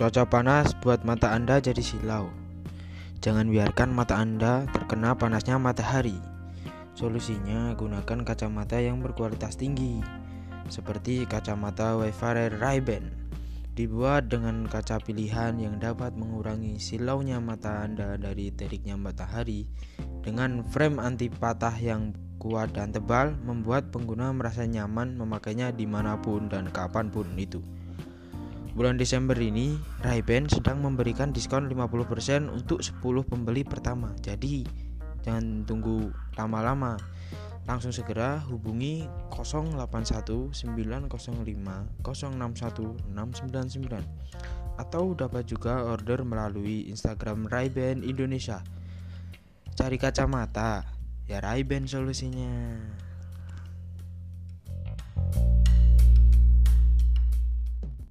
Cuaca panas buat mata Anda jadi silau. Jangan biarkan mata Anda terkena panasnya matahari. Solusinya gunakan kacamata yang berkualitas tinggi, seperti kacamata Wayfarer Ray-Ban. Dibuat dengan kaca pilihan yang dapat mengurangi silaunya mata Anda dari teriknya matahari dengan frame anti patah yang kuat dan tebal membuat pengguna merasa nyaman memakainya di mana pun dan kapan pun itu. Bulan Desember ini, Ray-Ban sedang memberikan diskon 50% untuk 10 pembeli pertama. Jadi, jangan tunggu lama-lama. Langsung segera hubungi 081 905 061 699 atau dapat juga order melalui Instagram Ray-Ban Indonesia. Cari kacamata, ya Ray-Ban solusinya.